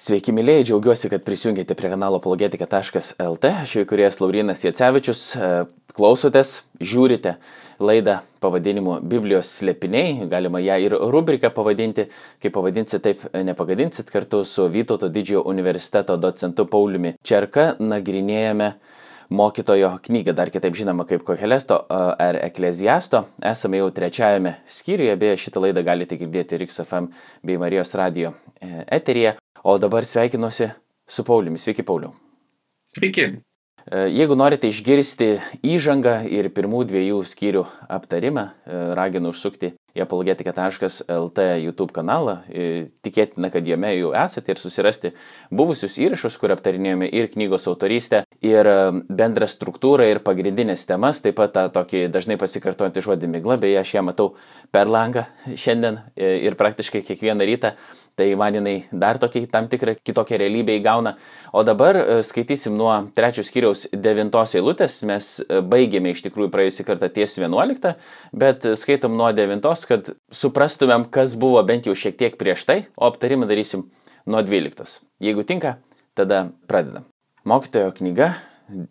Sveiki, mėlyje, džiaugiuosi, kad prisijungėte prie kanalo apologetika.lt. Aš jau kuriejas Laurinas Jacevičius. E, klausotės, žiūrite laidą pavadinimu Biblijos slėpiniai. Galima ją ir rubriką pavadinti. Kaip pavadinsit, taip nepagadinsit. Kartu su Vytauto didžiojo universiteto docentu Pauliumi Čerka nagrinėjame mokytojo knygą, dar kitaip žinoma kaip Kohelesto e, ar Ekleziasto. Esame jau trečiajame skyriuje, beje šitą laidą galite girdėti RXFM bei Marijos radio e, eteryje. O dabar sveikinuosi su Pauliumi. Sveiki, Pauliu. Sveiki. E, jeigu norite išgirsti įžangą ir pirmų dviejų skyrių aptarimą, e, raginu užsukti į apologetika.lt YouTube kanalą. E, tikėtina, kad jame jau esate ir susirasti buvusius įrašus, kur aptarinėjome ir knygos autorystę, ir bendrą struktūrą, ir pagrindinės temas, taip pat tą tokį dažnai pasikartojantį žodį migla, beje, aš ją matau per langą šiandien ir praktiškai kiekvieną rytą tai man jinai dar tokį tam tikrą kitokią realybę įgauna. O dabar e, skaitysim nuo trečios skyriaus devintos eilutės, mes e, baigėme iš tikrųjų praėjusį kartą ties vienuoliktą, bet skaitom nuo devintos, kad suprastumėm, kas buvo bent jau šiek tiek prieš tai, o aptarimą darysim nuo dvyliktos. Jeigu tinka, tada pradedam. Mokytojo knyga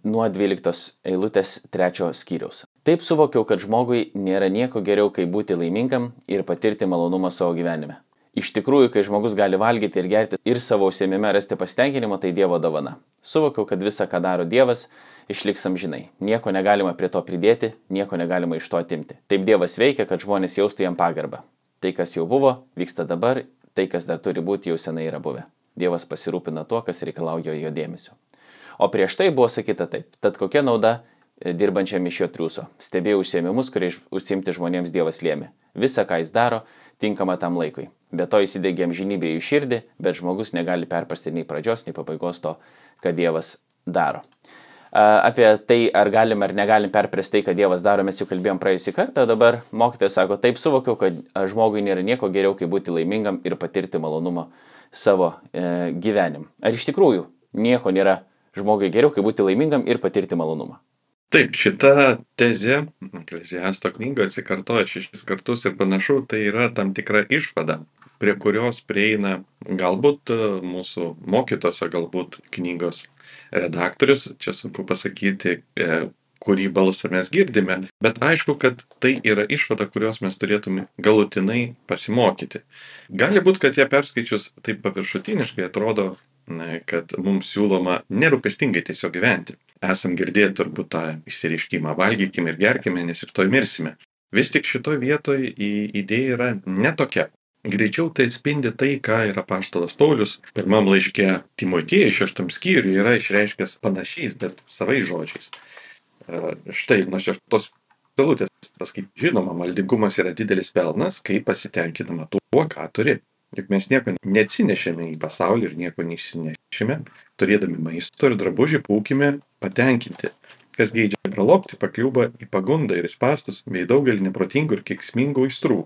nuo 12 eilutės 3 skyriaus. Taip suvokiau, kad žmogui nėra nieko geriau, kaip būti laimingam ir patirti malonumą savo gyvenime. Iš tikrųjų, kai žmogus gali valgyti ir gerti ir savo užsiemime rasti pasitenkinimą, tai Dievo dovana. Suvokiau, kad visa, ką daro Dievas, išliks amžinai. Nieko negalima prie to pridėti, nieko negalima iš to atimti. Taip Dievas veikia, kad žmonės jaustų jam pagarbą. Tai, kas jau buvo, vyksta dabar, tai, kas dar turi būti, jau senai yra buvę. Dievas pasirūpina tuo, kas reikalauja jo dėmesio. O prieš tai buvo sakyta taip. Tad kokia nauda e, dirbančiam iš jo triuso? Stebėjau užsiemimus, kurie užsimti žmonėms Dievas lėmė. Visa, ką jis daro, tinkama tam laikui. Be to įsidėgė amžinybė į širdį, bet žmogus negali perprasti nei pradžios, nei pabaigos to, ką Dievas daro. Apie tai, ar galim ar negalim perprasti tai, ką Dievas daro, mes jau kalbėjom praėjusį kartą, dabar mokytojas sako, taip suvokiau, kad žmogui nėra nieko geriau, kaip būti laimingam ir patirti malonumą savo e, gyvenim. Ar iš tikrųjų nieko nėra žmogui geriau, kaip būti laimingam ir patirti malonumą? Taip, šita tezė, Ekleziasto knygoje atsikartoja šešis kartus ir panašu, tai yra tam tikra išvada, prie kurios prieina galbūt e, mūsų mokytos, galbūt knygos redaktorius, čia sunku pasakyti, e, kurį balsą mes girdime, bet aišku, kad tai yra išvada, kurios mes turėtume galutinai pasimokyti. Gali būti, kad ją perskaičius taip paviršutiniškai atrodo, kad mums siūloma nerūpestingai tiesiog gyventi. Esam girdėję turbūt tą išsireiškimą valgykime ir gerkime, nes ir to mirsime. Vis tik šitoje vietoje idėja yra netokia. Greičiau tai atspindi tai, ką yra paštalas Paulius pirmam laiške Timotėjai šeštam skyriui yra išreiškęs panašiais, bet savai žodžiais. E, štai nuo šeštos eilutės pasakyt, žinoma, maldingumas yra didelis pelnas, kai pasitenkinama tuo, ką turi. Juk mes nieko neatsinešėme į pasaulį ir nieko neišsinešėme, turėdami maisto ir drabužį pūkime patenkinti. Kas geidžia pralopti, pakliūba į pagundą ir įspastus bei daugelį neprotingų ir kiksmingų aistrų,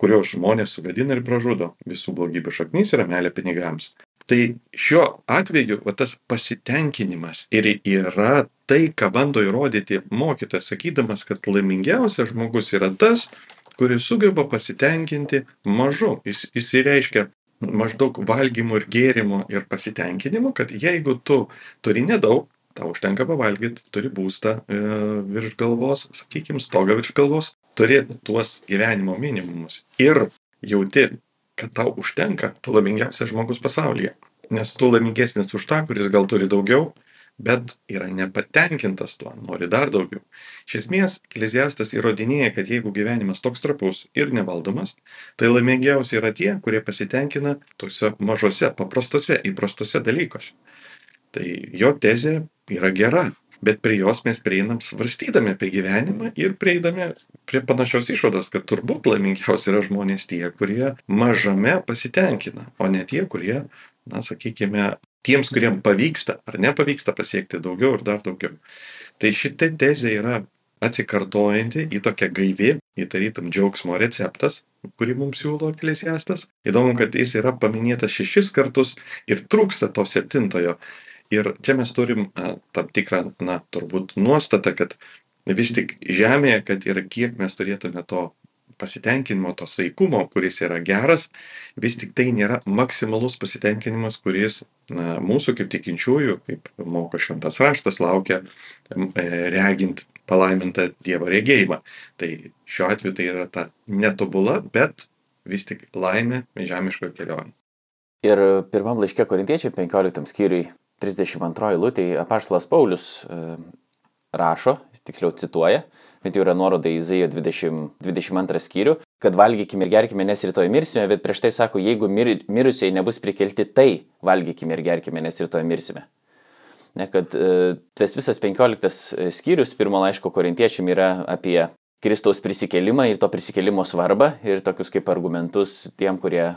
kurios žmonės sugadina ir pražudo. Visų blogybių šaknys yra melė pinigams. Tai šiuo atveju va, tas pasitenkinimas ir yra tai, ką bando įrodyti mokytas, sakydamas, kad laimingiausias žmogus yra tas, kuris sugeba pasitenkinti mažu. Jis, įreiškia maždaug valgymu ir gėrimu ir pasitenkinimu, kad jeigu tu turi nedaug, tau užtenka pavalgyti, turi būstą e, virš galvos, sakykime, stogą virš galvos, turi tuos gyvenimo minimumus ir jauti, kad tau užtenka, tu laimingiausias žmogus pasaulyje. Nes tu laimingesnis už tą, kuris gal turi daugiau, bet yra nepatenkintas tuo, nori dar daugiau. Iš esmės, Ekleziastas įrodinėja, kad jeigu gyvenimas toks trapus ir nevaldomas, tai laimingiausi yra tie, kurie pasitenkina tuose mažose, paprastose, įprastose dalykuose. Tai jo tezė yra gera, bet prie jos mes prieinam svarstydami apie gyvenimą ir prieidami prie panašios išvados, kad turbūt laimingiausi yra žmonės tie, kurie mažame pasitenkina, o ne tie, kurie na, sakykime, tiems, kuriems pavyksta ar nepavyksta pasiekti daugiau ir dar daugiau. Tai šitą tezę yra atsikartojanti į tokią gaivį, įtarytum džiaugsmo receptas, kurį mums siūlo eklesiastas. Įdomu, kad jis yra paminėtas šešis kartus ir trūksta to septintojo. Ir čia mes turim tam tikrą, na, turbūt nuostatą, kad vis tik žemėje, kad ir kiek mes turėtume to pasitenkinimo, to saikumo, kuris yra geras, vis tik tai nėra maksimalus pasitenkinimas, kuris na, mūsų kaip tikinčiųjų, kaip moko šventas raštas, laukia e, regint palaimintą Dievo regėjimą. Tai šiuo atveju tai yra ta netobula, bet vis tik laimė žemiškoje kelionėje. Ir pirmam laiške korintiečiai 15 skyriui 32 eilutėje apaštalas Paulius e, rašo, tiksliau cituoja, bet jau yra nuoroda į Izaijo 20, 22 skyrių, kad valgykime ir gerkime, nes rytoj mirsime, bet prieš tai sako, jeigu mir, mirusiai nebus prikelti, tai valgykime ir gerkime, nes rytoj mirsime. Ne, kad e, tas visas 15 skyrius pirmo laiško korintiečiam yra apie Kristaus prisikelimą ir to prisikelimo svarbą ir tokius kaip argumentus tiem, kurie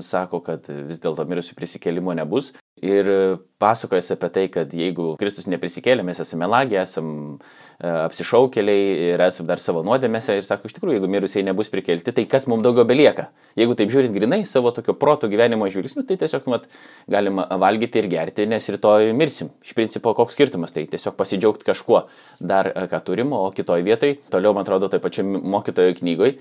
sako, kad vis dėlto mirusių prisikelimo nebus. Ir pasakojas apie tai, kad jeigu Kristus neprisikėlė, mes esame melagė, esame apsišaukėliai ir esame dar savo nuodėmėse ir sako, iš tikrųjų, jeigu mirusiai nebus prikelti, tai kas mums daugiau belieka? Jeigu taip žiūrint grinai savo tokio proto gyvenimo žvilgsniu, tai tiesiog mat, galima valgyti ir gerti, nes rytoj mirsim. Iš principo, koks skirtumas, tai tiesiog pasidžiaugti kažkuo dar, ką turim, o kitoj vietoj, toliau, man atrodo, taip pačiam mokytojo knygoje,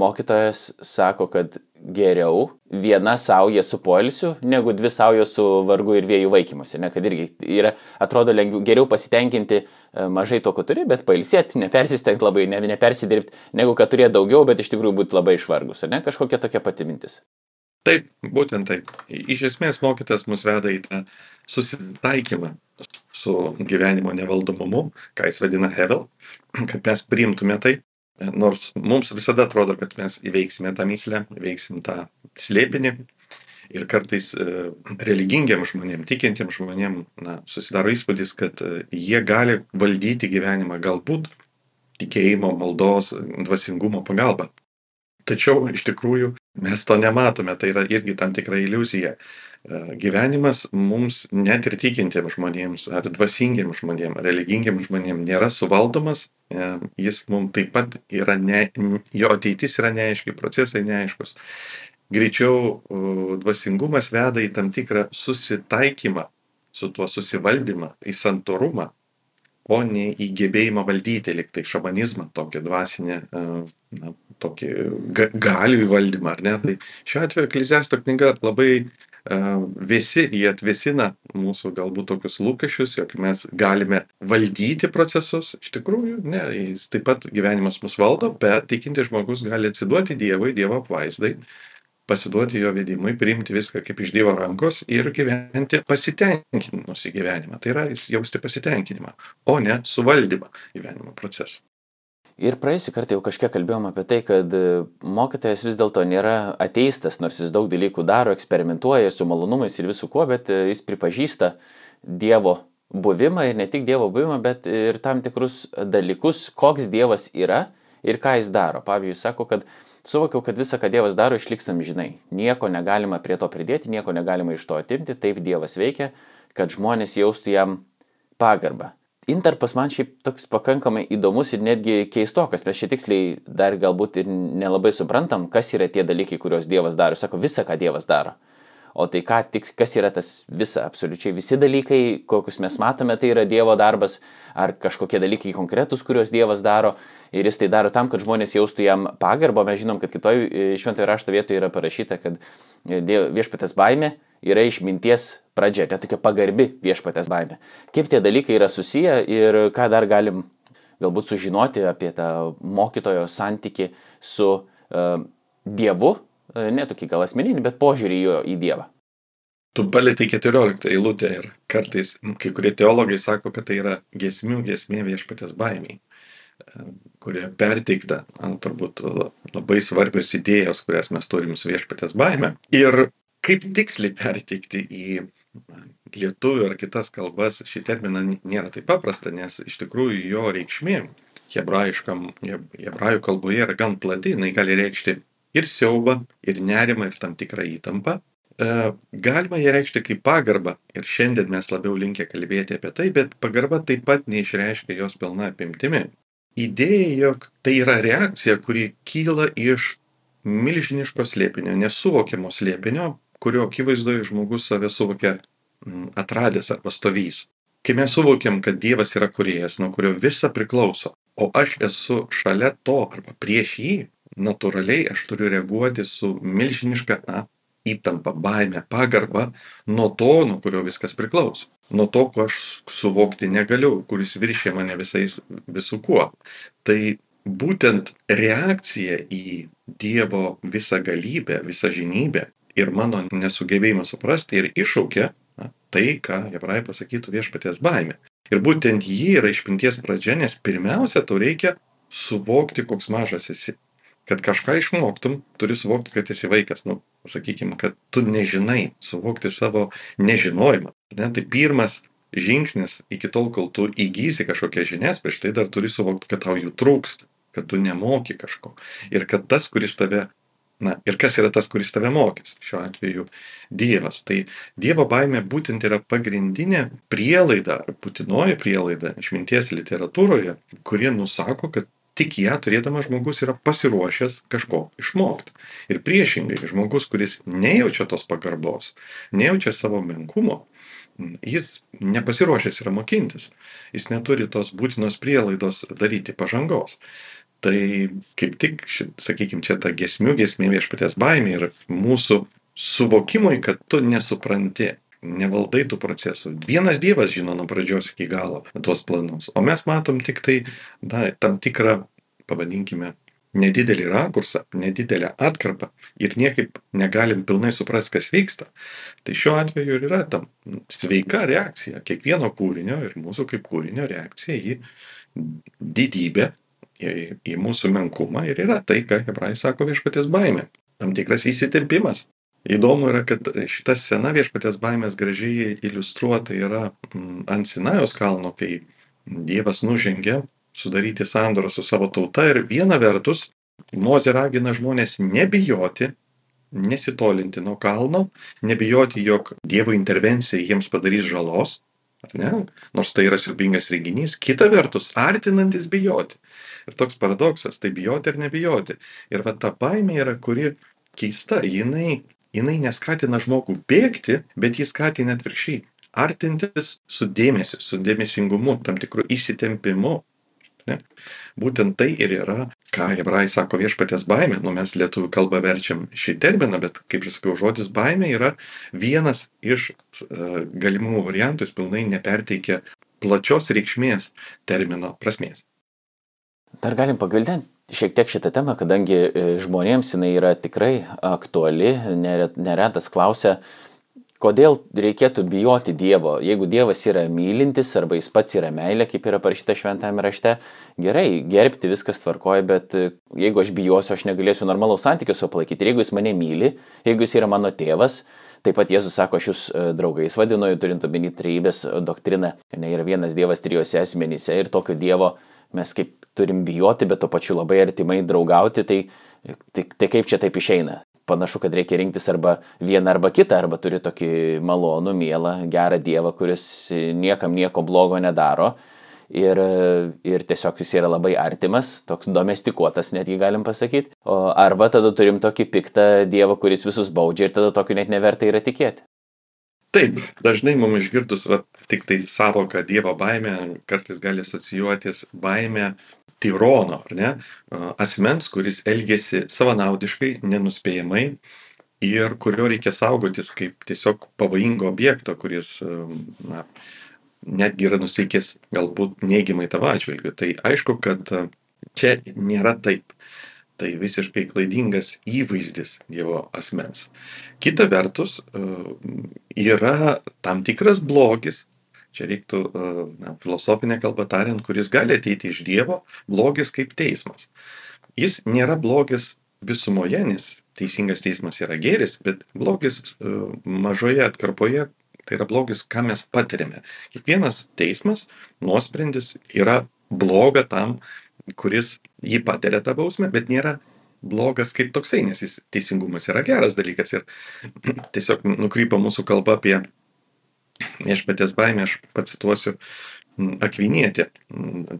mokytojas sako, kad geriau viena sauja su poilsiu, negu dvi saujos su vargu ir vėjų vaikymuose. Ne, kad irgi yra, atrodo, lengviau, geriau pasitenkinti e, mažai to, ko turi, bet pailsėti, nepersistengti labai, ne, nepersidirbti, negu kad turėti daugiau, bet iš tikrųjų būti labai išvargus. Ne, kažkokia tokia pati mintis. Taip, būtent taip. Iš esmės mokytas mus veda į tą susitaikymą su gyvenimo nevaldomumu, ką jis vadina Hevel, kad mes priimtume tai Nors mums visada atrodo, kad mes įveiksime tą myslę, įveiksim tą slėpinį. Ir kartais e, religingiam žmonėm, tikintiem žmonėm na, susidaro įspūdis, kad e, jie gali valdyti gyvenimą galbūt tikėjimo, maldos, dvasingumo pagalba. Tačiau iš tikrųjų mes to nematome, tai yra irgi tam tikra iliuzija. E, gyvenimas mums net ir tikintiems žmonėms, ar dvasingiems žmonėms, religingiems žmonėms nėra suvaldomas, jis mums taip pat yra, ne, jo ateitis yra neaiški, procesai neaiškus. Greičiau dvasingumas veda į tam tikrą susitaikymą su tuo susivaldymą, į santorumą, o ne į gebėjimą valdyti, liktai šamanizmą, tokį dvasinį, e, na, tokį galių įvaldymą, ar ne? Tai šiuo atveju Ekleziasto knyga labai visi jie atvesina mūsų galbūt tokius lūkesčius, jog mes galime valdyti procesus. Iš tikrųjų, ne, jis taip pat gyvenimas mus valdo, bet tikinti žmogus gali atsiduoti Dievui, Dievo apvaizdai, pasiduoti jo vedimui, priimti viską kaip iš Dievo rankos ir gyventi pasitenkinusi gyvenimą. Tai yra jausti pasitenkinimą, o ne suvaldymą gyvenimo procesų. Ir praėjusį kartą jau kažkiek kalbėjom apie tai, kad e, mokytojas vis dėlto nėra ateistas, nors jis daug dalykų daro, eksperimentuoja su malonumais ir visų kuo, bet e, jis pripažįsta Dievo buvimą ir ne tik Dievo buvimą, bet ir tam tikrus dalykus, koks Dievas yra ir ką jis daro. Pavyzdžiui, sako, kad suvokiau, kad visa, ką Dievas daro, išliks amžinai. Nieko negalima prie to pridėti, nieko negalima iš to atimti, taip Dievas veikia, kad žmonės jaustų jam pagarbą. Intarpas man šiaip toks pakankamai įdomus ir netgi keistokas. Mes čia tiksliai dar galbūt ir nelabai suprantam, kas yra tie dalykai, kuriuos Dievas daro. Sako, visą, ką Dievas daro. O tai ką, tiks, kas yra tas visa, absoliučiai visi dalykai, kokius mes matome, tai yra Dievo darbas, ar kažkokie dalykai konkretus, kuriuos Dievas daro. Ir jis tai daro tam, kad žmonės jaustų jam pagarbą. Mes žinom, kad kitoj e, šventojo rašto vietoje yra parašyta, kad e, viešpatės baimė yra išminties pradžia, tai tokia pagarbi viešpatės baimė. Kaip tie dalykai yra susiję ir ką dar galim galbūt sužinoti apie tą mokytojo santyki su uh, Dievu, ne tokį gal asmeninį, bet požiūrį jo į Dievą. Tu palėtai 14 eilutę ir kartais kai kurie teologai sako, kad tai yra gesmių gesmė viešpatės baimiai e, kurie perteikta, turbūt labai svarbios idėjos, kurias mes turim su viešpatės baime. Ir kaip tiksliai perteikti į lietuvių ar kitas kalbas šį terminą nėra taip paprasta, nes iš tikrųjų jo reikšmė hebrajiškam, hebrajų kalboje yra gan plati, jinai gali reikšti ir siaubą, ir nerimą, ir tam tikrą įtampą. E, galima ją reikšti kaip pagarbą ir šiandien mes labiau linkę kalbėti apie tai, bet pagarba taip pat neišreiškia jos pilna apimtimi. Idėja, jog tai yra reakcija, kuri kyla iš milžiniško slėpinio, nesuvokiamo slėpinio, kurio akivaizdoje žmogus save suvokia mm, atradęs arba stovys. Kai mes suvokiam, kad Dievas yra kuriejas, nuo kurio visa priklauso, o aš esu šalia to arba prieš jį, natūraliai aš turiu reaguoti su milžiniška na, įtampa, baime, pagarba nuo to, nuo kurio viskas priklauso. Nuo to, ko aš suvokti negaliu, kuris viršė mane visais, visų kuo. Tai būtent reakcija į Dievo visą galybę, visą žinybę ir mano nesugebėjimą suprasti ir iššaukia na, tai, ką hebrai pasakytų viešpaties baime. Ir būtent ji yra išpinties pradžia, nes pirmiausia, tau reikia suvokti, koks mažas esi. Kad kažką išmoktum, turi suvokti, kad esi vaikas. Nu, sakykime, kad tu nežinai, suvokti savo nežinojimą. Ne? Tai pirmas žingsnis iki tol, kol tu įgysi kažkokias žinias, prieš tai dar turi suvokti, kad tau jų trūksta, kad tu nemoki kažko. Ir kad tas, kuris tave Na ir kas yra tas, kuris tave mokys? Šiuo atveju Dievas. Tai Dievo baimė būtent yra pagrindinė prielaida, būtinoji prielaida išminties literatūroje, kurie nusako, kad tik ją turėdamas žmogus yra pasiruošęs kažko išmokti. Ir priešingai, žmogus, kuris nejaučia tos pagarbos, nejaučia savo menkumo, jis nepasiruošęs yra mokintis. Jis neturi tos būtinos prielaidos daryti pažangos. Tai kaip tik, sakykime, čia ta gesmių gesmė viešpatės baimė ir mūsų suvokimui, kad tu nesupranti, nevaldai tų procesų. Vienas Dievas žino nuo pradžios iki galo tuos planus, o mes matom tik tai na, tam tikrą, pavadinkime, nedidelį rakursą, nedidelę atkarpą ir niekaip negalim pilnai suprasti, kas vyksta. Tai šiuo atveju ir yra tam sveika reakcija kiekvieno kūrinio ir mūsų kaip kūrinio reakcija į didybę į, į mūsų menkumą ir yra tai, ką hebrai sako viešpatės baimė. Tam tikras įsitempimas. Įdomu yra, kad šita scena viešpatės baimės gražiai iliustruota yra mm, ant Sinajaus kalno, kai Dievas nužengė sudaryti sandorą su savo tauta ir viena vertus Mozė ragina žmonės nebijoti, nesitolinti nuo kalno, nebijoti, jog Dievo intervencija jiems padarys žalos, ne? nors tai yra siubingas reginys, kita vertus artinantis bijoti. Ir toks paradoksas, tai bijoti ar nebijoti. Ir va ta baimė yra, kuri keista, jinai, jinai neskatina žmogų bėgti, bet jis skatina atvirkščiai artintis su dėmesiu, su dėmesingumu, tam tikru įsitempimu. Ne? Būtent tai ir yra, ką hebrai sako viešpatės baimė. Nu, mes lietuvių kalbą verčiam šį terminą, bet, kaip ir sakiau, žodis baimė yra vienas iš uh, galimų variantų, jis pilnai neperteikia plačios reikšmės termino prasmės. Dar galim pagvildenti šiek tiek šitą temą, kadangi e, žmonėms jinai yra tikrai aktuali, neretas klausia, kodėl reikėtų bijoti Dievo. Jeigu Dievas yra mylintis arba jis pats yra meilė, kaip yra parašyta šventame rašte, gerai, gerbti viskas tvarkoja, bet e, jeigu aš bijosiu, aš negalėsiu normalaus santykių su palaikyti. Ir jeigu jis mane myli, jeigu jis yra mano tėvas, Taip pat Jėzus sako, aš jūs e, draugais vadinu, turint omeny trejybės doktriną. Ne yra vienas Dievas trijose asmenyse ir tokio Dievo mes kaip turim bijoti, bet to pačiu labai artimai draugauti, tai, tai, tai kaip čia taip išeina? Panašu, kad reikia rinktis arba vieną arba kitą, arba turi tokį malonų, mielą, gerą Dievą, kuris niekam nieko blogo nedaro. Ir, ir tiesiog jis yra labai artimas, toks domestikuotas, netgi galim pasakyti. O arba tada turim tokį piktą Dievą, kuris visus baudžia ir tada tokiu net neverta yra tikėti. Taip, dažnai mums išgirdus va, tik tai savoką Dievo baimę, kartais gali asocijuotis baimė tyrono, ar ne, asmens, kuris elgesi savanaudiškai, nenuspėjamai ir kurio reikia saugotis kaip tiesiog pavojingo objekto, kuris na, netgi yra nusteikęs galbūt neigiamai tavo atžvilgiu. Tai aišku, kad čia nėra taip tai visiškai klaidingas įvaizdis Dievo asmens. Kita vertus, e, yra tam tikras blogis, čia reiktų e, na, filosofinė kalba tariant, kuris gali ateiti iš Dievo, blogis kaip teismas. Jis nėra blogis visumoje, nes teisingas teismas yra gėris, bet blogis e, mažoje atkarpoje tai yra blogis, ką mes patiriame. Kiekvienas teismas, nuosprendis yra bloga tam, kuris jį patiria tą bausmę, bet nėra blogas kaip toksai, nes jis teisingumas yra geras dalykas ir tiesiog nukrypa mūsų kalba apie viešpatės baimę, aš pacituosiu Akvinietį,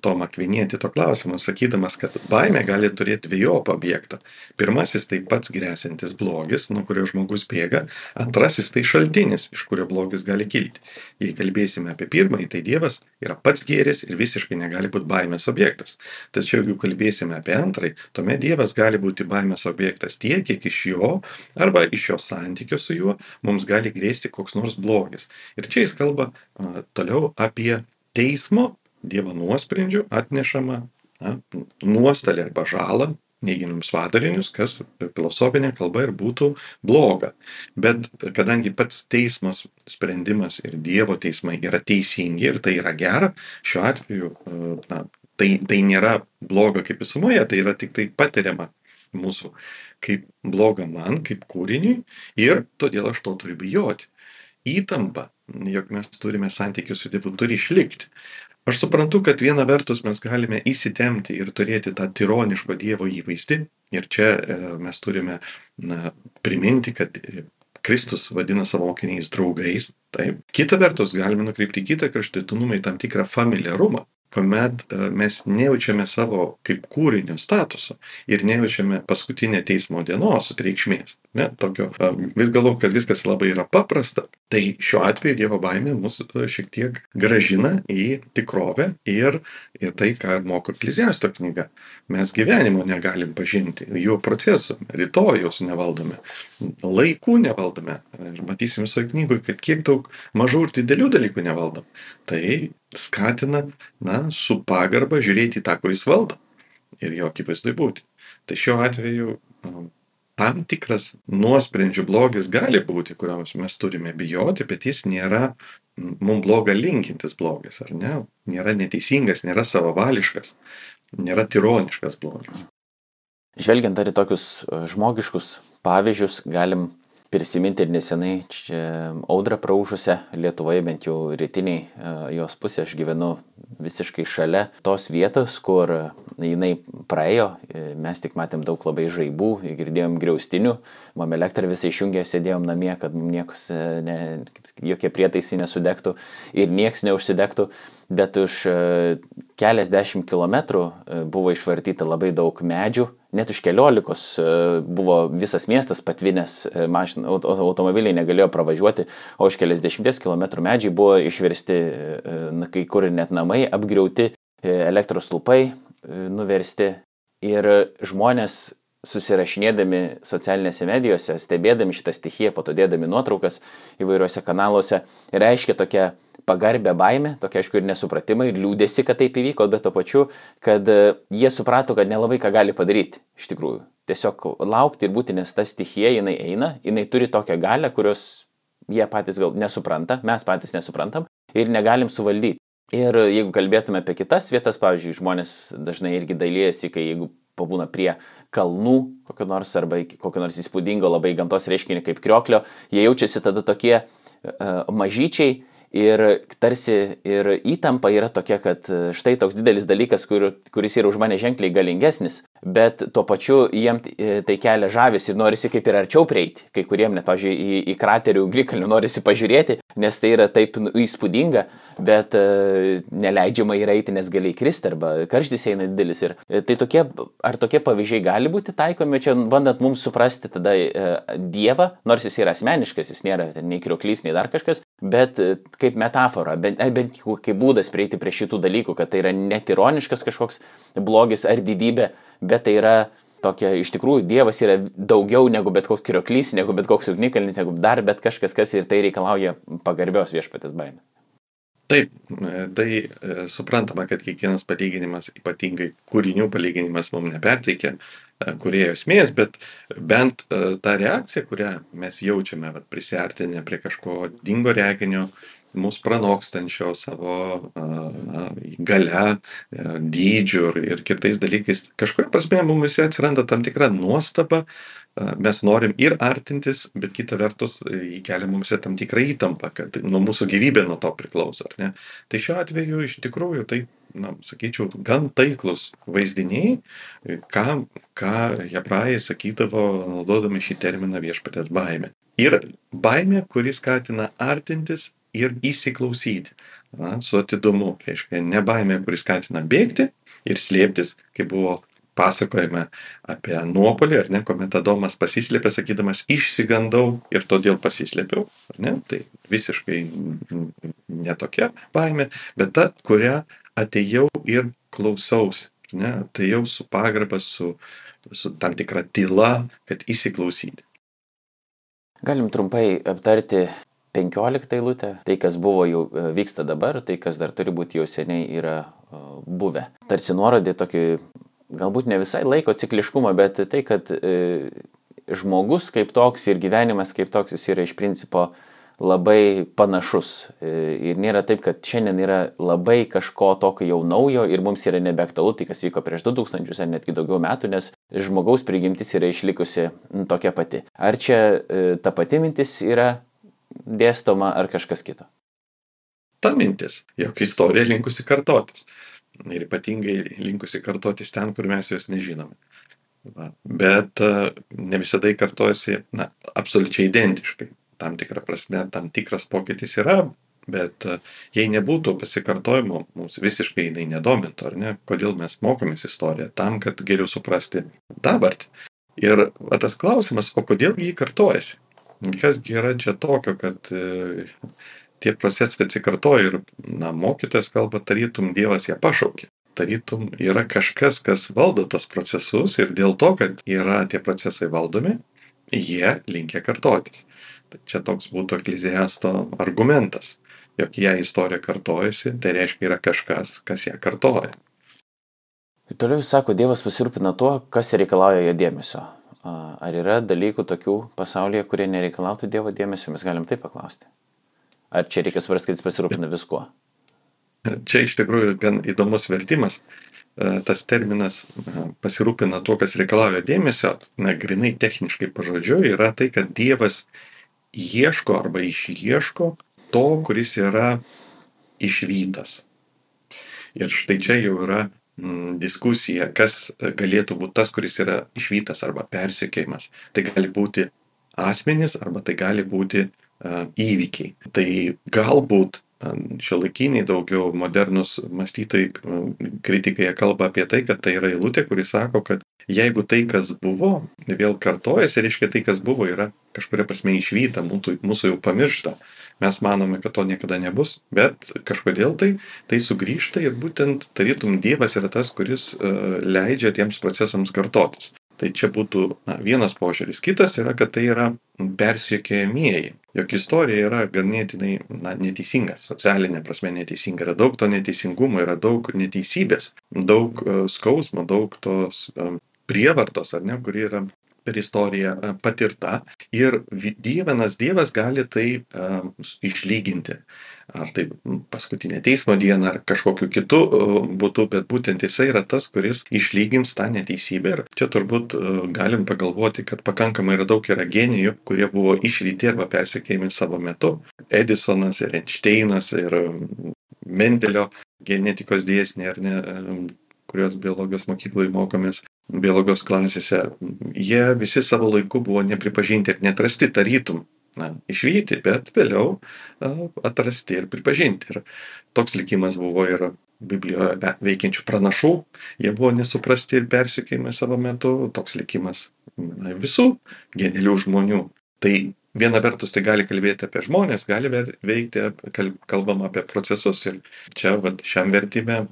Tom Akvinietį to klausimu, sakydamas, kad baimė gali turėti dviejopą objektą. Pirmasis tai pats grėsintis blogis, nuo kurio žmogus bėga, antrasis tai šaltinis, iš kurio blogis gali kilti. Jei kalbėsime apie pirmąjį, tai Dievas yra pats gėris ir visiškai negali būti baimės objektas. Tačiau jeigu kalbėsime apie antrąjį, tuomet Dievas gali būti baimės objektas tiek, kiek iš jo arba iš jo santykio su juo mums gali grėsti koks nors blogis. Ir čia jis kalba toliau apie teismo Dievo nuosprendžių atnešamą na, nuostolį arba žalą neigiamus padarinius, kas filosofinė kalba ir būtų bloga. Bet kadangi pats teismas sprendimas ir Dievo teismai yra teisingi ir tai yra gera, šiuo atveju na, tai, tai nėra bloga kaip visumoje, tai yra tik tai patiriama mūsų kaip bloga man, kaip kūriniui ir todėl aš to turiu bijoti. Įtampa, jog mes turime santykių su Dievu, turi išlikti. Aš suprantu, kad viena vertus mes galime įsitemti ir turėti tą tironiško Dievo įvaizdį. Ir čia e, mes turime na, priminti, kad Kristus vadina savo mokiniais draugais. Taip. Kita vertus, galime nukreipti kitą kraštutinumą į tam tikrą familiarumą kuomet e, mes nejaučiame savo kaip kūrinio statuso ir nejaučiame paskutinę teismo dienos reikšmės. Ne, tokio, e, vis galvom, kad viskas labai yra paprasta. Tai šiuo atveju Dievo baimė mus e, šiek tiek gražina į tikrovę ir į tai, ką moko Ekleziasto knyga. Mes gyvenimo negalim pažinti, jo procesų, rytojus nevaldome, laikų nevaldome. Ir matysim visoje knygoje, kad kiek daug mažų ir didelių dalykų nevaldom. Tai skatina, na, su pagarba žiūrėti į tą, kuris valdo ir jo akivaizdai būti. Tai šiuo atveju tam tikras nuosprendžių blogis gali būti, kuriuoms mes turime bijoti, bet jis nėra mums blogą linkintis blogis, ar ne? Nėra neteisingas, nėra savavališkas, nėra tironiškas blogis. Žvelgiant dar į tokius žmogiškus pavyzdžius, galim prisiminti ir nesenai čia audrą praūžusią Lietuvoje, bent jau rytiniai e, jos pusė, aš gyvenu visiškai šalia tos vietos, kur jinai praėjo, e, mes tik matėm daug labai žaibų, girdėjom griaustinių, mum elektrą visai išjungė, sėdėjom namie, kad niekas, e, ne, jokie prietaisai nesudegtų ir nieks neužsidegtų, bet už keliasdešimt kilometrų buvo išvartyta labai daug medžių net už keliolikos e, buvo visas miestas patvinęs, e, mašin, automobiliai negalėjo pravažiuoti, o už keliasdešimties kilometrų medžiai buvo išversti, e, kai kur net namai apgriauti, elektros stulpai nuversti ir žmonės susirašinėdami socialinėse medijose, stebėdami šitą stichiją, po to dėdami nuotraukas įvairiuose kanaluose, reiškia tokią pagarbę baimę, tokia aišku ir nesupratimą, ir liūdėsi, kad taip įvyko, bet to pačiu, kad e, jie suprato, kad nelabai ką gali padaryti iš tikrųjų. Tiesiog laukti ir būti, nes ta stichija jinai eina, jinai turi tokią galę, kurios jie patys gal nesupranta, mes patys nesuprantam ir negalim suvaldyti. Ir jeigu kalbėtume apie kitas vietas, pavyzdžiui, žmonės dažnai irgi dalyjasi, kai jeigu pabūna prie kalnų kokio nors arba kokio nors įspūdingo labai gamtos reiškinio kaip krioklio, jie jaučiasi tada tokie uh, mažyčiai Ir tarsi ir įtampa yra tokia, kad e, štai toks didelis dalykas, kur, kuris yra už mane ženkliai galingesnis, bet tuo pačiu jiem e, tai kelia žavis ir norisi kaip ir arčiau prieiti. Kai kuriem net, pavyzdžiui, į, į kraterių glikalnių norisi pažiūrėti, nes tai yra taip nu, įspūdinga, bet uh, neleidžiama yra eiti, nes gali įkristi arba karštis eina didelis. Ir tai tokie, ar tokie pavyzdžiai gali būti taikomi čia, bandant mums suprasti tada uh, Dievą, nors jis yra asmeniškas, jis nėra nei krioklys, nei dar kažkas, bet e, kaip metafora, bent, bent kaip būdas prieiti prie šitų dalykų, kad tai yra netironiškas kažkoks blogis ar didybė, bet tai yra tokia, iš tikrųjų, Dievas yra daugiau negu bet koks krioklys, negu bet koks ugnikalnis, negu dar bet kažkas, kas ir tai reikalauja pagarbios viešpatės baimės. Taip, e, tai e, suprantama, kad kiekvienas palyginimas, ypatingai kūrinių palyginimas mums neperteikia e, kurėjo esmės, bet bent ta reakcija, kurią mes jaučiame, prisartinę prie kažko dingo reginio, mus pranokstančio savo na, gale, dydžiu ir, ir kitais dalykais, kažkuria prasme mumise atsiranda tam tikra nuostaba, mes norim ir artintis, bet kita vertus jį kelia mums tam tikrą įtampą, kad nuo mūsų gyvybė nuo to priklauso? Tai šiuo atveju iš tikrųjų tai, na, sakyčiau, gan taiklus vaizdiniai, ką, ką hebrajai sakydavo, naudodami šį terminą viešpatės baimė. Ir baimė, kuri skatina artintis ir įsiklausyti. Na, su atidumu, reiškia, ne baimė, kuris skatina bėgti ir slėptis, kaip buvo pasakojame apie nuopolį, ar ne, kuomet Adomas pasislėpė, sakydamas, išsigandau ir todėl pasislėpiau, ar ne, tai visiškai netokia baimė, bet ta, kurią atėjau ir klausausi, ne, atėjau su pagarba, su, su tam tikra tyla, kad įsiklausyti. Galim trumpai aptarti 15 eilutę, tai kas buvo jau e, vyksta dabar, tai kas dar turi būti jau seniai yra e, buvę. Tarsi nuorodė tokį galbūt ne visai laiko cikliškumą, bet tai, kad e, žmogus kaip toks ir gyvenimas kaip toks jis yra iš principo labai panašus. Ir nėra taip, kad šiandien yra labai kažko tokio jau naujo ir mums yra nebeaktualu tai, kas vyko prieš 2000 ar netgi daugiau metų, nes žmogaus prigimtis yra išlikusi tokia pati. Ar čia ta pati mintis yra dėstoma ar kažkas kito? Ta mintis, jog istorija linkusi kartotis ir ypatingai linkusi kartotis ten, kur mes jos nežinome. Va. Bet e, ne visada kartojasi na, absoliučiai identiškai. Tam tikrą prasme, tam tikras pokytis yra, bet e, jei nebūtų pasikartojimo, mūsų visiškai jinai nedomintų, ar ne, kodėl mes mokomės istoriją, tam, kad geriau suprasti dabartį. Ir va, tas klausimas, o kodėl jį kartojasi? Kas yra čia tokio, kad e, tie procesai atsikartoja ir, na, mokytojas kalba, tarytum Dievas ją pašaukė. Tarytum yra kažkas, kas valdo tos procesus ir dėl to, kad yra tie procesai valdomi, jie linkia kartotis. Tai čia toks būtų ekleziasto argumentas, jog jei istorija kartojasi, tai reiškia yra kažkas, kas ją kartoja. Ir toliau jis sako, Dievas pasirūpina tuo, kas reikalauja jo dėmesio. Ar yra dalykų tokių pasaulyje, kurie nereikalautų Dievo dėmesio, mes galim taip paklausti. Ar čia reikia suprasti, kad jis pasirūpina viskuo? Čia iš tikrųjų gan įdomus vertimas. E, tas terminas e, pasirūpina tuo, kas reikalauja dėmesio, na, grinai techniškai pažodžiu, yra tai, kad Dievas ieško arba išieško to, kuris yra išvytas. Ir štai čia jau yra diskusija, kas galėtų būti tas, kuris yra išvytas arba persikėjimas. Tai gali būti asmenys arba tai gali būti įvykiai. Tai galbūt šiuolaikiniai daugiau modernus mąstytojai, kritikai kalba apie tai, kad tai yra eilutė, kuris sako, kad jeigu tai, kas buvo, vėl kartojasi, reiškia tai, kas buvo, yra kažkuria prasme išvyta, mūsų, mūsų jau pamiršta. Mes manome, kad to niekada nebus, bet kažkodėl tai, tai sugrįžta ir būtent tarytum Dievas yra tas, kuris uh, leidžia tiems procesams kartotis. Tai čia būtų na, vienas požiūris. Kitas yra, kad tai yra persiekėjamieji. Jok istorija yra ganėtinai na, neteisinga, socialinė prasme neteisinga. Yra daug to neteisingumo, yra daug neteisybės, daug uh, skausmo, daug tos uh, prievartos, ar ne, kuri yra per istoriją e, patirta ir Dievenas Dievas gali tai um, išlyginti. Ar tai paskutinė teismo diena, ar kažkokiu kitu uh, būtų, bet būtent jisai yra tas, kuris išlygins tą neteisybę. Ir čia turbūt galim pagalvoti, kad pakankamai yra daug yra genijų, kurie buvo išvyti arba persekėjami savo metu. Edisonas ir Einšteinas ir Mendelio genetikos dėsniai, ar ne, kuriuos biologijos mokykloje mokomės biologijos klasėse, jie visi savo laiku buvo nepripažinti ir netrasti tarytum. Na, išvykti, bet vėliau atrasti ir pripažinti. Ir toks likimas buvo ir Biblijoje veikiančių pranašų, jie buvo nesuprasti ir persikėjami savo metu, toks likimas na, visų genialių žmonių. Tai viena vertus tai gali kalbėti apie žmonės, gali veikti, kalbam apie procesus ir čia va, šiam vertime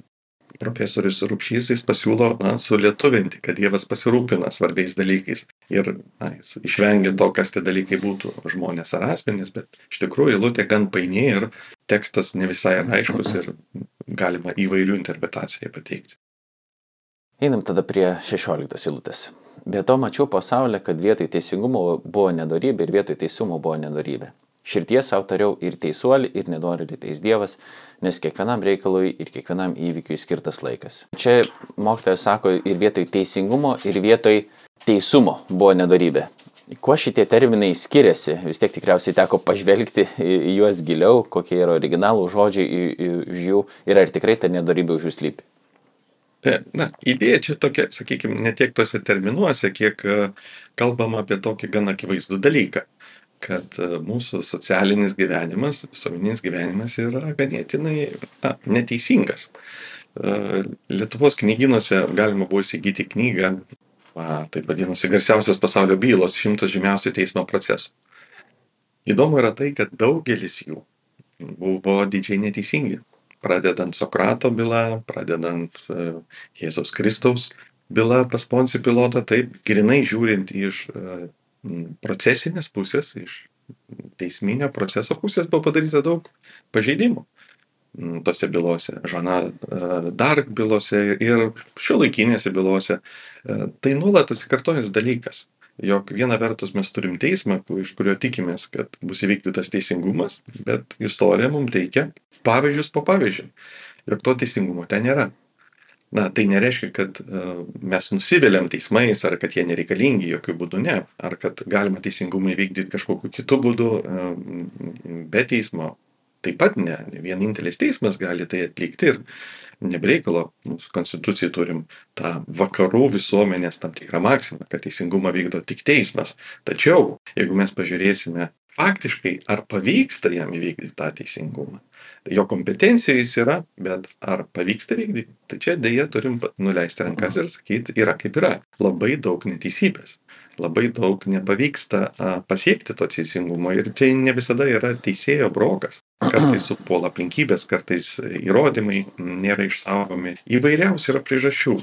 profesorius Rupšys jis pasiūlo na, sulietuvinti, kad Dievas pasirūpina svarbiais dalykais ir na, jis išvengia to, kas tie dalykai būtų žmonės ar asmenys, bet iš tikrųjų eilutė gan paini ir tekstas ne visai aiškus ir galima įvairių interpretacijų pateikti. Einam tada prie 16 eilutės. Be to mačiau pasaulį, kad vietoj teisingumo buvo nedarybė ir vietoj teisumo buvo nedarybė. Širties savo tariau ir teisuolį, ir nedorėlį teis Dievas, nes kiekvienam reikalui ir kiekvienam įvykiui skirtas laikas. Čia mokytojas sako ir vietoj teisingumo, ir vietoj teisumo buvo nedarybė. Kuo šitie terminai skiriasi? Vis tiek tikriausiai teko pažvelgti į juos giliau, kokie yra originalų žodžiai iš jų ir ar tikrai ta nedarybė už jų slypi. E, na, idėja čia tokia, sakykime, ne tiek tuose terminuose, kiek e, kalbama apie tokį gana akivaizdų dalyką kad e, mūsų socialinis gyvenimas, visuomeninis gyvenimas yra ganėtinai na, neteisingas. E, Lietuvos knyginuose galima buvo įsigyti knygą, taip vadinasi, garsiausias pasaulio bylos, šimtas žymiausių teismo procesų. Įdomu yra tai, kad daugelis jų buvo didžiai neteisingi. Pradedant Sokrato bylą, pradedant e, Jėzaus Kristaus bylą pas Poncijų pilotą, taip, grinai žiūrint iš procesinės pusės, iš teisminio proceso pusės buvo padaryta daug pažeidimų tose bylose, Žana Dark bylose ir šio laikinėse bylose. E, tai nuolat atsikartojantis dalykas, jog viena vertus mes turim teismą, iš kurio tikimės, kad bus įvykdytas teisingumas, bet istorija mums teikia pavyzdžius po pavyzdžių, jog to teisingumo ten nėra na tai nereiškia kad e, mes nusiviliam teismais ar kad jie nereikalingi jokiu būdu ne. Ar kad galima teisingumą įvykdyt kažkokiu kitu būdu e, be teismo taip pat ne. Vienintelis teismas gali tai atlikti ir ne be reikalo mūsų konstitucijoj turim tą vakarų visuomenės tam tikrą maksimą kad teisingumą vykdo tik teismas. Tačiau jeigu mes pažiūrėsime faktiškai ar pavyksta jam įvykdyt tą teisingumą jo kompetencijoj jis yra bet ar pavyksta vykdyt tai čia deja turim nuleisti rankas ir sakyt yra kaip yra. Labai daug neteisybės. Labai daug nepavyksta pasiekti to teisingumo ir tai ne visada yra teisėjo brokas. Kartais supuola aplinkybės kartais įrodymai nėra išsaugomi. Įvairiausių yra priežasčių.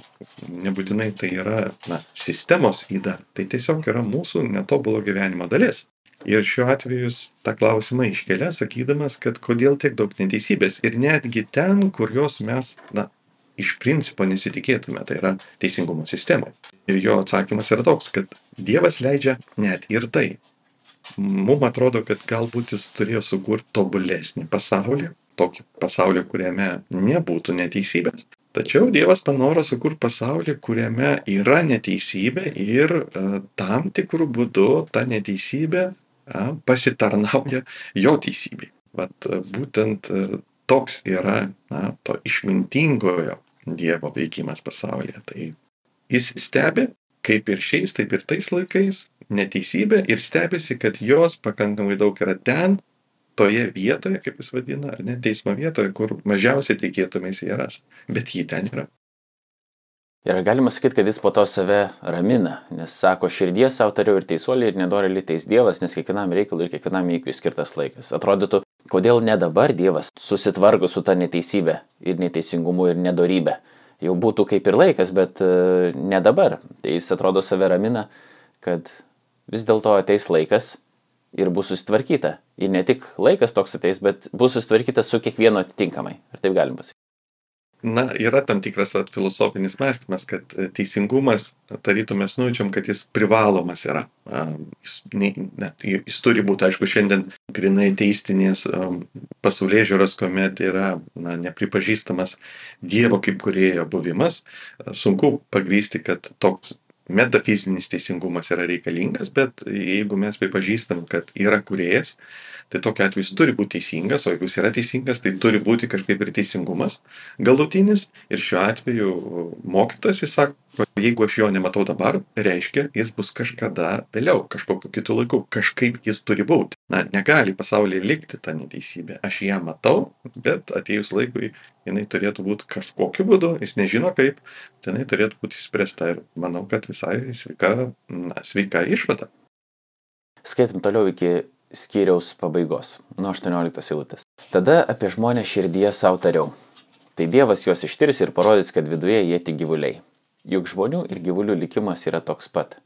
Nebūtinai tai yra na sistemos yda. Tai tiesiog yra mūsų netobulo gyvenimo dalis ir šiuo atveju jis tą klausimą iškelia sakydamas kad kodėl tiek daug neteisybės ir netgi ten kur jos mes na iš principo nesitikėtume tai yra teisingumo sistemoj ir jo atsakymas yra toks kad dievas leidžia net ir tai. Mum atrodo kad galbūt jis turėjo sukurt tobulesnį pasaulį tokį pasaulį kuriame nebūtų neteisybės. Tačiau Dievas panoro sukurti pasaulį, kuriame yra neteisybė ir e, tam tikrų būdų ta neteisybė pasitarnauja jo teisybei. Vat būtent e, toks yra na, to išmintingojo Dievo veikimas pasaulyje. Tai jis stebi, kaip ir šiais, taip ir tais laikais, neteisybę ir stebisi, kad jos pakankamai daug yra ten, toje vietoje, kaip jis vadina, ar ne teismo vietoje, kur mažiausiai tikėtumės jį ras. Bet jį ten yra. Ir galima sakyti, kad jis po to save ramina, nes sako, širdies tariau ir teisuoliai ir nedori teis Dievas, nes kiekvienam reikalui ir kiekvienam įvykiui skirtas laikas. Atrodytų, kodėl ne dabar Dievas susitvarko su ta neteisybė ir neteisingumu ir nedorybė. Jau būtų kaip ir laikas, bet uh, ne dabar. Tai jis atrodo save ramina, kad vis dėlto ateis laikas ir bus susitvarkyta. Ir ne tik laikas toks ateis, bet bus susitvarkyta su kiekvienu atitinkamai. Ar taip galim pasakyti? Na yra tam tikras vat filosofinis mąstymas kad e, teisingumas tarytum mes nujaučiam kad jis privalomas yra. Jis nei ne jis turi būt aišku šiandien grynai teistinės pasaulėžiūros kuomet yra na nepripažįstamas dievo kaip kūrėjo buvimas. Sunku pagrįsti kad toks metafizinis teisingumas yra reikalingas bet jeigu mes pripažįstam kad yra kūrėjas tai tokiu atveju jis turi būt teisingas o jeigu jis yra teisingas tai turi būti kažkaip ir teisingumas galutinis. Ir šiuo atveju mokytojas jis sako jeigu aš jo nematau dabar reiškia jis bus kažkada vėliau kažkokiu kitu laiku kažkaip jis turi būt na negali pasaulyje likti ta neteisybė aš ją matau bet atėjus laikui jinai turėtų būt kažkokiu būdu jis nežino kaip tai jinai turėtų būt išspręsta ir manau kad visai sveika na sveika išvada skaitom toliau iki skyriaus pabaigos, nuo 18 eilutės. Tada apie žmonę širdyje savo tariau. Tai Dievas juos ištirs ir parodys, kad viduje jie tik gyvuliai. Juk žmonių ir gyvulių likimas yra toks pat.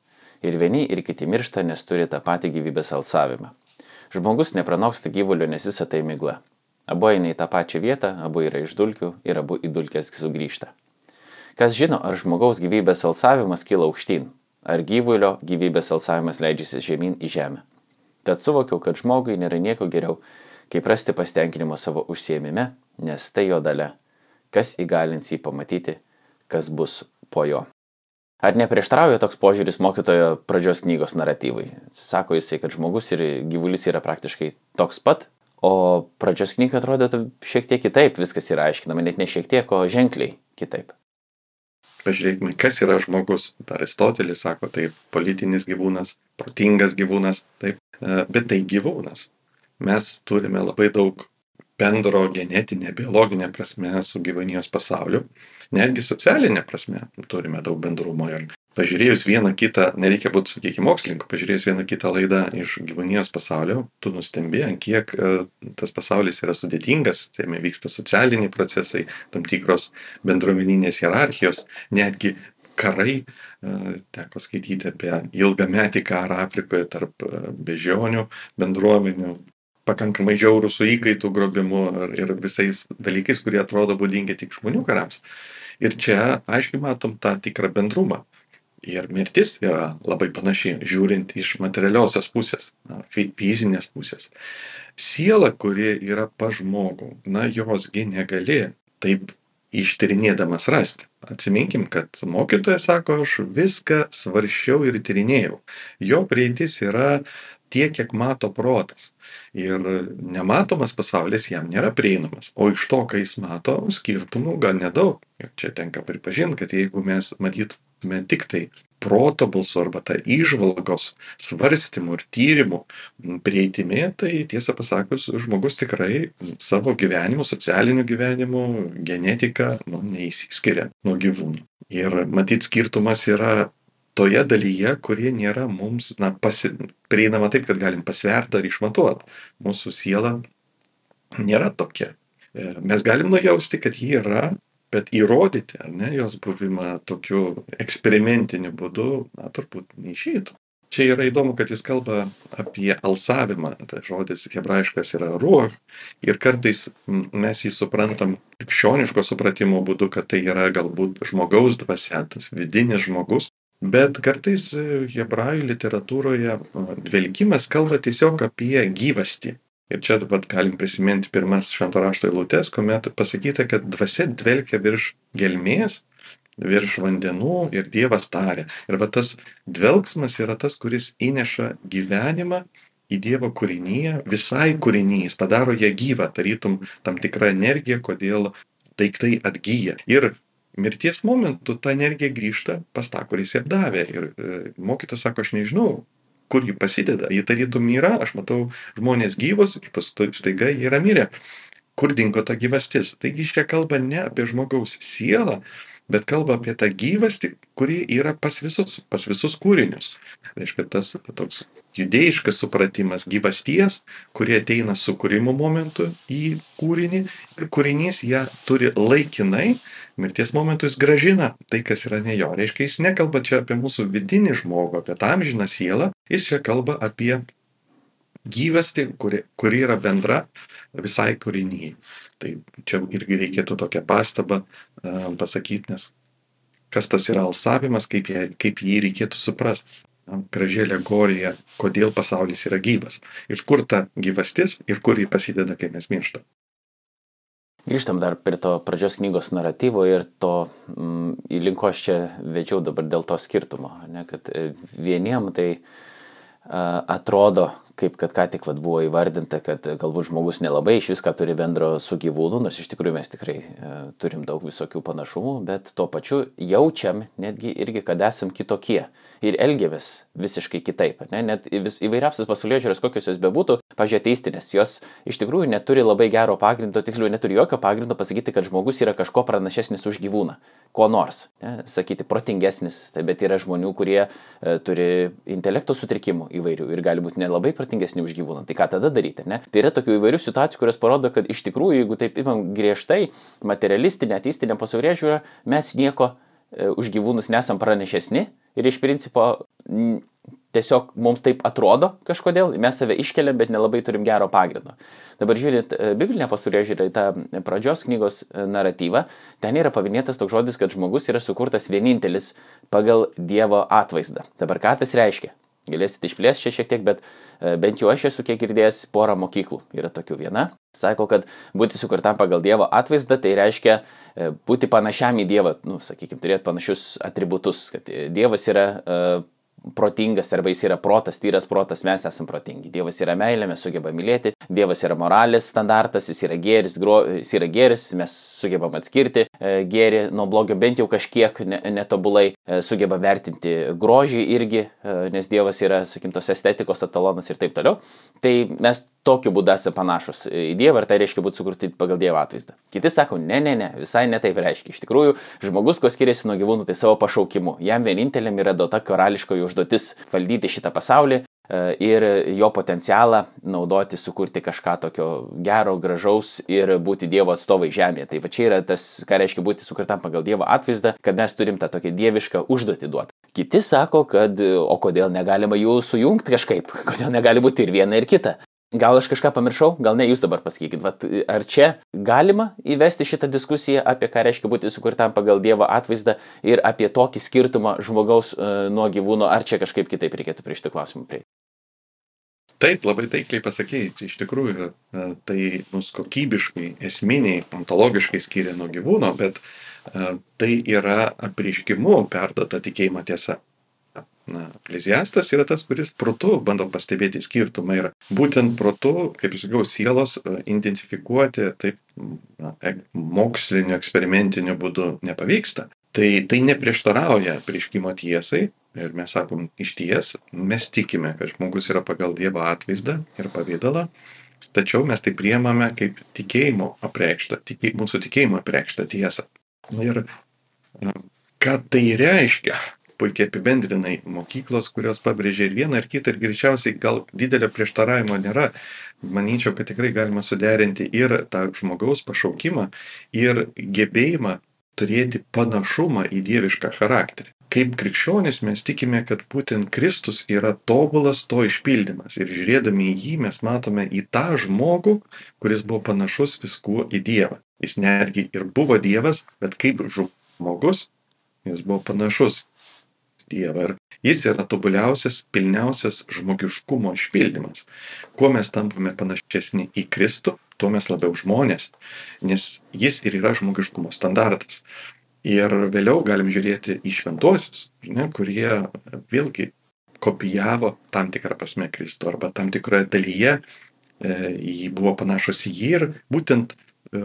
Ir vieni ir kiti miršta, nes turi tą patį gyvybės alsavimą. Žmogus nepranoksta gyvulio, nes visa tai migla. Abu eina į tą pačią vietą, abu yra iš dulkių ir abu į dulkės sugrįžta. Kas žino, ar žmogaus gyvybės alsavimas kyla aukštyn, ar gyvulio gyvybės alsavimas leidžiasi žemyn į žemę. Tad suvokiau, kad žmogui nėra nieko geriau, kaip rasti pasitenkinimo savo užsiemime, nes tai jo dalė. Kas įgalins jį pamatyti, kas bus po jo. Ar neprieštrauja toks požiūris mokytojo pradžios knygos naratyvui? Sako jisai, kad žmogus ir gyvulis yra praktiškai toks pat, o pradžios knyga atrodo šiek tiek kitaip, viskas yra aiškinama, net ne šiek tiek, o ženkliai kitaip. Pažiūrėkime, kas yra žmogus. Aristotelis sako, tai politinis gyvūnas, protingas gyvūnas, taip, bet tai gyvūnas. Mes turime labai daug bendro genetinė, biologinė prasme su gyvūnijos pasauliu, netgi socialinė prasme turime daug bendrumo ir pažiūrėjus vieną kitą, nereikia būti, sakykime, mokslininku, pažiūrėjus vieną kitą laidą iš gyvūnijos pasaulio, tu nustembė, kiek uh, tas pasaulis yra sudėtingas, jame vyksta socialiniai procesai, tam tikros bendruomeninės hierarchijos, netgi karai, uh, teko skaityti apie ilgametį karą Afrikoje tarp uh, bežionių bendruomenių, pakankamai žiaurų su įkaitų grobimu ir, visais dalykais, kurie atrodo būdingi tik žmonių karams. Ir čia aiškiai matom tą tikrą bendrumą. Ir mirtis yra labai panaši, žiūrint iš materialiosios pusės, na, fizinės pusės. Siela, kuri yra pa žmogų, na, josgi negali taip ištyrinėdamas rasti. Atsiminkim, kad mokytojas sako, aš viską svaršiau ir tyrinėjau. Jo prieitis yra tiek, kiek mato protas. Ir nematomas pasaulis jam nėra prieinamas. O iš to, ką jis mato, skirtumų gan nedaug. Ir čia tenka pripažinti, kad jeigu mes matytume tik tai proto balsu arba tą išvalgos svarstymų ir tyrimų prieitimi, tai tiesą pasakius, žmogus tikrai savo gyvenimu, socialiniu gyvenimu, genetika nu, neįsiskiria nuo gyvūnų. Ir matyt, skirtumas yra toje dalyje, kurie nėra mums na, pasi, prieinama taip, kad galim pasverti ar išmatuoti. Mūsų siela nėra tokia. E, mes galim nujausti, kad ji yra, bet įrodyti, ne, jos buvimą tokiu eksperimentiniu būdu, na, turbūt neišeitų. Čia yra įdomu, kad jis kalba apie alsavimą, tai žodis hebrajiškas yra ruoh, ir kartais mes jį suprantam krikščioniško supratimo būdu, kad tai yra galbūt žmogaus dvasia, tas vidinis žmogus, bet kartais e, hebrajų literatūroje dvelkimas kalba tiesiog apie gyvastį. Ir čia vat, galim prisiminti pirmas švento rašto eilutes, kuomet pasakyta, kad dvasia dvelkia virš gelmės, virš vandenų ir Dievas tarė. Ir va tas dvelgsmas yra tas, kuris įneša gyvenimą į Dievo kūrinyje, visai kūrinys, padaro ją gyvą, tarytum tam tikrą energiją, kodėl daiktai atgyja. Ir mirties momentu ta energija grįžta pas tą, kuris ją davė. Ir e, mokytas sako, aš nežinau, kur ji pasideda. Ji tarytum yra, aš matau žmonės gyvos ir paskui staiga jie yra mirę. Kur dingo ta gyvastis? Taigi čia kalba ne apie žmogaus sielą, bet kalba apie tą gyvastį, kuri yra pas visus, pas visus kūrinius. Reiškia, tas toks judėjiškas supratimas gyvasties, kurie ateina sukūrimo momentu į kūrinį ir kūrinys ją turi laikinai, mirties momentu jis gražina tai, kas yra ne jo. Reiškia, jis nekalba čia apie mūsų vidinį žmogų, apie tą amžiną sielą, jis čia kalba apie gyvastį, kuri, kuri yra bendra visai kūrinyje. Tai čia irgi reikėtų tokią pastabą uh, pasakyti, nes kas tas yra alsavimas, kaip, jie, kaip jį reikėtų suprasti graži alegorija, kodėl pasaulis yra gyvas. Iš kur ta gyvastis ir kur jį pasideda, kai mes mirštam. Grįžtam dar prie to pradžios knygos naratyvo ir to, mm, linko aš čia vedžiau dabar dėl to skirtumo, ne, kad e, vieniem tai a, atrodo, kaip kad ką tik vat, buvo įvardinta, kad galbūt žmogus nelabai iš viską turi bendro su gyvūnu, nors iš tikrųjų mes tikrai e, turim daug visokių panašumų, bet tuo pačiu jaučiam netgi irgi, kad esam kitokie ir elgiamės visiškai kitaip. Ne? Net vis, įvairiausias pasaulio žiūrės, kokios jos bebūtų, pažiūrėjau, teistinės, jos iš tikrųjų neturi labai gero pagrindo, tiksliau neturi jokio pagrindo pasakyti, kad žmogus yra kažko pranašesnis už gyvūną, ko nors, ne? sakyti protingesnis, tai bet yra žmonių, kurie e, turi intelekto sutrikimų įvairių ir gali būti nelabai protingesnis protingesni už gyvūną. Tai ką tada daryti, ne? Tai yra tokių įvairių situacijų, kurios parodo, kad iš tikrųjų, jeigu taip imam griežtai, materialistinė, ateistinė pasaulyje žiūra, mes nieko e, už gyvūnus nesam pranešesni ir iš principo tiesiog mums taip atrodo kažkodėl, mes save iškeliam, bet nelabai turim gero pagrindo. Dabar žiūrint e, biblinę pasaulyje žiūrį tą pradžios knygos e, naratyvą, ten yra paminėtas toks žodis, kad žmogus yra sukurtas vienintelis pagal Dievo atvaizdą. Dabar ką tas reiškia? Galėsite išplėsti čia šiek tiek, bet e, bent jau aš esu kiek girdėjęs porą mokyklų. Yra tokių viena. Sako, kad būti sukurtam pagal Dievo atvaizdą, tai reiškia e, būti panašiam į Dievą, nu, sakykime, turėti panašius atributus, kad Dievas yra uh, protingas arba jis yra protas, tyras protas, mes esame protingi. Dievas yra meilė, mes sugebame mylėti, Dievas yra moralės standartas, jis yra gėris, gro, jis yra gėris, mes sugebame atskirti e, gėrį nuo blogio bent jau kažkiek netobulai, e, sugebame vertinti grožį irgi, e, nes Dievas yra, sakim, tos estetikos etalonas ir taip toliau. Tai mes tokiu būdu esame panašus į Dievą ir tai reiškia būti sukurti pagal Dievo atvaizdą. Kiti sako, ne, ne, ne, visai ne taip reiškia. Iš tikrųjų, žmogus, kuo skiriasi nuo gyvūnų, tai savo pašaukimu. Jam vieninteliam yra duota karališkoji užduotis valdyti šitą pasaulį e, ir jo potencialą naudoti, sukurti kažką tokio gero, gražaus ir būti Dievo atstovai žemėje. Tai va čia yra tas, ką reiškia būti sukurtam pagal Dievo atvaizdą, kad mes turim tą tokią dievišką užduotį duoti. Kiti sako, kad o kodėl negalima jų sujungti kažkaip, kodėl negali būti ir viena, ir kita. Gal aš kažką pamiršau, gal ne jūs dabar pasakykit, vat, ar čia galima įvesti šitą diskusiją apie ką reiškia būti sukurtam pagal Dievo atvaizdą ir apie tokį skirtumą žmogaus uh, nuo gyvūno, ar čia kažkaip kitaip reikėtų prie šitą klausimą prieiti? Taip, labai taikliai pasakėjai, iš tikrųjų e, tai mus kokybiškai, esminiai, ontologiškai skiria nuo gyvūno, bet uh, tai yra apriškimu perdota tikėjimo tiesa. Na, ekleziastas yra tas, kuris protu bando pastebėti skirtumą ir būtent protu, kaip jūs sakiau, sielos e, identifikuoti taip na, e, moksliniu, eksperimentiniu būdu nepavyksta. Tai, tai neprieštarauja prieškimo tiesai ir mes sakom iš ties, mes tikime, kad žmogus yra pagal Dievo atvaizdą ir pavydalą, tačiau mes tai priemame kaip tikėjimo apreikštą, tikė, mūsų tikėjimo apreikštą tiesą. Ir ką tai reiškia? Puikiai apibendrinai mokyklos, kurios pabrėžia ir vieną, ir kitą, ir greičiausiai gal didelio prieštaravimo nėra. Manyčiau, kad tikrai galima suderinti ir tą žmogaus pašaukimą, ir gebėjimą turėti panašumą į dievišką charakterį. Kaip krikščionys mes tikime, kad būtent Kristus yra tobulas to išpildymas. Ir žiūrėdami į jį mes matome į tą žmogų, kuris buvo panašus viskuo į Dievą. Jis netgi ir buvo Dievas, bet kaip žmogus, jis buvo panašus Dievą. Ir jis yra tobuliausias, pilniausias žmogiškumo išpildymas. Kuo mes tampame panašesni į Kristų, tuo mes labiau žmonės, nes jis ir yra žmogiškumo standartas. Ir vėliau galim žiūrėti į šventuosius, ne, kurie vėlgi kopijavo tam tikrą prasme Kristų arba tam tikroje dalyje e, jį buvo panašus į jį ir būtent e,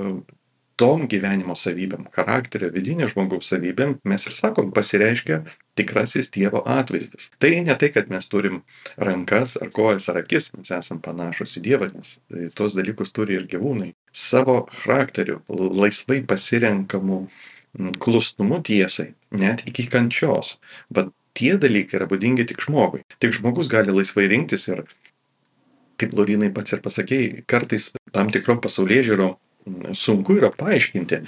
tom gyvenimo savybėm, charakterio, vidinio žmogaus savybėm, mes ir sakom, pasireiškia tikrasis Dievo atvaizdas. Tai ne tai, kad mes turim rankas ar kojas ar akis, mes esam panašus į Dievą, nes tuos dalykus turi ir gyvūnai. Savo charakteriu, laisvai pasirenkamų klusnumu tiesai, net iki kančios. Bet tie dalykai yra būdingi tik žmogui. Tik žmogus gali laisvai rinktis ir, kaip Lorinai pats ir pasakėjai, kartais tam tikrom pasaulyje žiūrom sunku yra paaiškinti,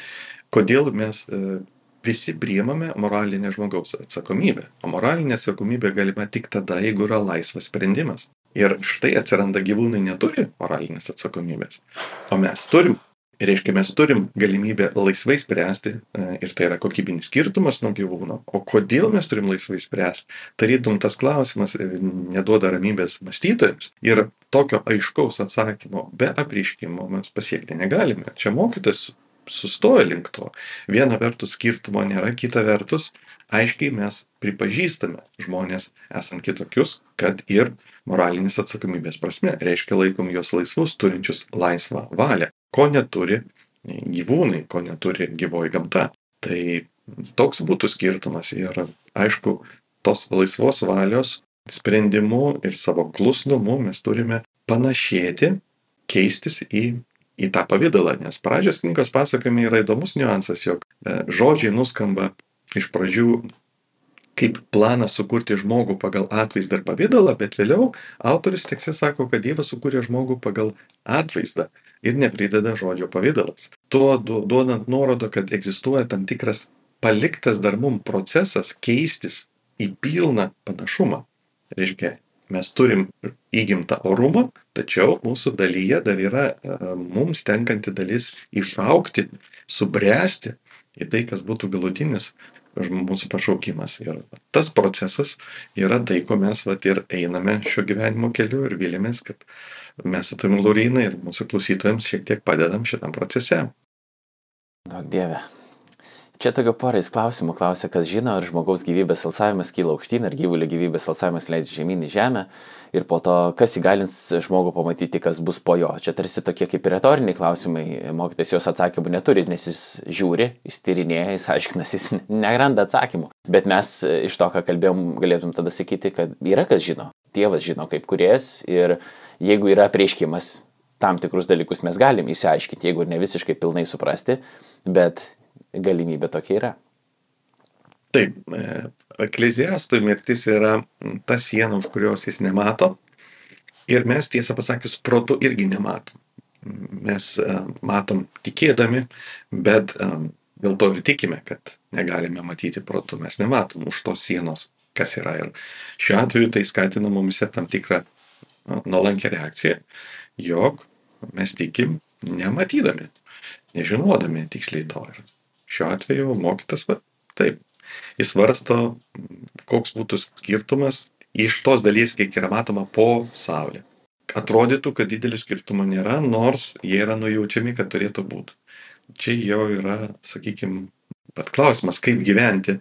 kodėl mes e, visi priemame moralinę žmogaus atsakomybę. O moralinė atsakomybė galima tik tada, jeigu yra laisvas sprendimas. Ir štai atsiranda gyvūnai neturi moralinės atsakomybės. O mes turim. Reiškia, mes turim galimybę laisvai spręsti e, ir tai yra kokybinis skirtumas nuo gyvūno. O kodėl mes turim laisvai spręsti? Tarytum tas klausimas e, neduoda ramybės mąstytojams. Ir tokio aiškaus atsakymo be apriškimo mes pasiekti negalime. Čia mokytas sustoja link to. Viena vertus skirtumo nėra, kita vertus aiškiai mes pripažįstame žmonės esant kitokius, kad ir moralinės atsakomybės prasme reiškia laikom juos laisvus, turinčius laisvą valią ko neturi gyvūnai, ko neturi gyvoji gamta. Tai toks būtų skirtumas ir aišku, tos laisvos valios sprendimu ir savo klusnumu mes turime panašėti, keistis į, į tą pavydalą, nes pradžios knygos pasakojime yra įdomus niuansas, jog e, žodžiai nuskamba iš pradžių kaip planas sukurti žmogų pagal atvaizdą ir pavydalą, bet vėliau autorius tekste sako, kad Dievas sukūrė žmogų pagal atvaizdą ir neprideda žodžio pavydalas. Tuo duodant nuorodą, kad egzistuoja tam tikras paliktas dar mum procesas keistis į pilną panašumą. Reiškia, mes turim įgimtą orumą, tačiau mūsų dalyje dar yra e, mums tenkanti dalis išaukti, subręsti į tai, kas būtų galutinis mūsų pašaukimas. Ir tas procesas yra tai, ko mes vat, ir einame šio gyvenimo keliu ir vilėmės, kad mes su tavim Laurinai ir mūsų klausytojams šiek tiek padedam šitam procese. Daug dieve. Čia tokio porais klausimų klausia, kas žino, ar žmogaus gyvybės alsavimas kyla aukštyn, ar gyvulio gyvybės alsavimas leidžia žemyn į žemę ir po to, kas įgalins žmogų pamatyti, kas bus po jo. Čia tarsi tokie kaip retoriniai klausimai, mokytas jos atsakymų neturi, nes jis žiūri, jis tyrinėja, jis aiškinas, jis neranda atsakymų. Bet mes iš to, ką kalbėjom, galėtum tada sakyti, kad yra kas žino. Dievas žino kaip kuriejas ir jeigu yra prieškimas, tam tikrus dalykus mes galim įsiaiškinti, jeigu ir ne visiškai pilnai suprasti, bet galimybė tokia yra. Taip, e, ekleziastui mirtis yra ta siena, už kurios jis nemato. Ir mes tiesą pasakius, protų irgi nematom. Mes e, matom tikėdami, bet e, dėl to ir tikime, kad negalime matyti protų, mes nematom už tos sienos, kas yra. Ir šiuo atveju tai skatina mumise tam tikrą nuolankę reakciją, jog mes tikim nematydami, nežinodami tiksliai to. Ir šiuo atveju mokytas, va, taip, jis svarsto, koks būtų skirtumas iš tos dalies, kiek yra matoma po Saulė. Atrodytų, kad didelio skirtumo nėra, nors jie yra nujaučiami, kad turėtų būti. Čia jau yra, sakykime, pat klausimas, kaip gyventi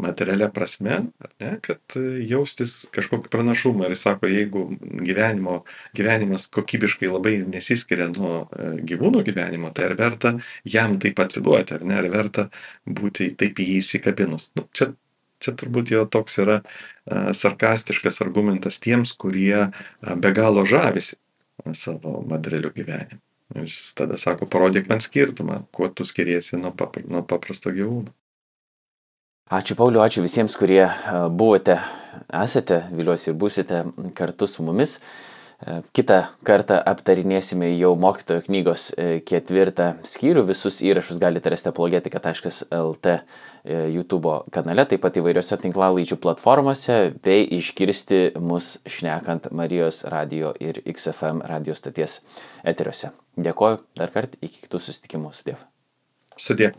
materialia prasme, ne, kad jaustis kažkokį pranašumą. Ir jis sako, jeigu gyvenimo, gyvenimas kokybiškai labai nesiskiria nuo e, gyvūnų gyvenimo, tai ar verta jam taip atsiduoti, ar ne, ar verta būti taip į jį įsikabinus. Nu, čia, čia turbūt jo toks yra uh, sarkastiškas argumentas tiems, kurie be galo žavisi savo materialiu gyvenimu. Jis tada sako, parodyk man skirtumą, kuo tu skiriesi nuo, papr nuo paprasto gyvūno. Ačiū Pauliu, ačiū visiems, kurie e, buvote, esate, viliuosi ir būsite kartu su mumis. E, Kita kartą aptarinėsime jau mokytojo knygos e, ketvirtą skyrių. Visus įrašus galite rasti apologetika.lt YouTube kanale, taip pat įvairiose tinklalaidžių platformose, bei išgirsti mus šnekant Marijos radio ir XFM radio stoties eteriuose. Dėkoju dar kartą, iki kitų susitikimų su Dievu. Sudė.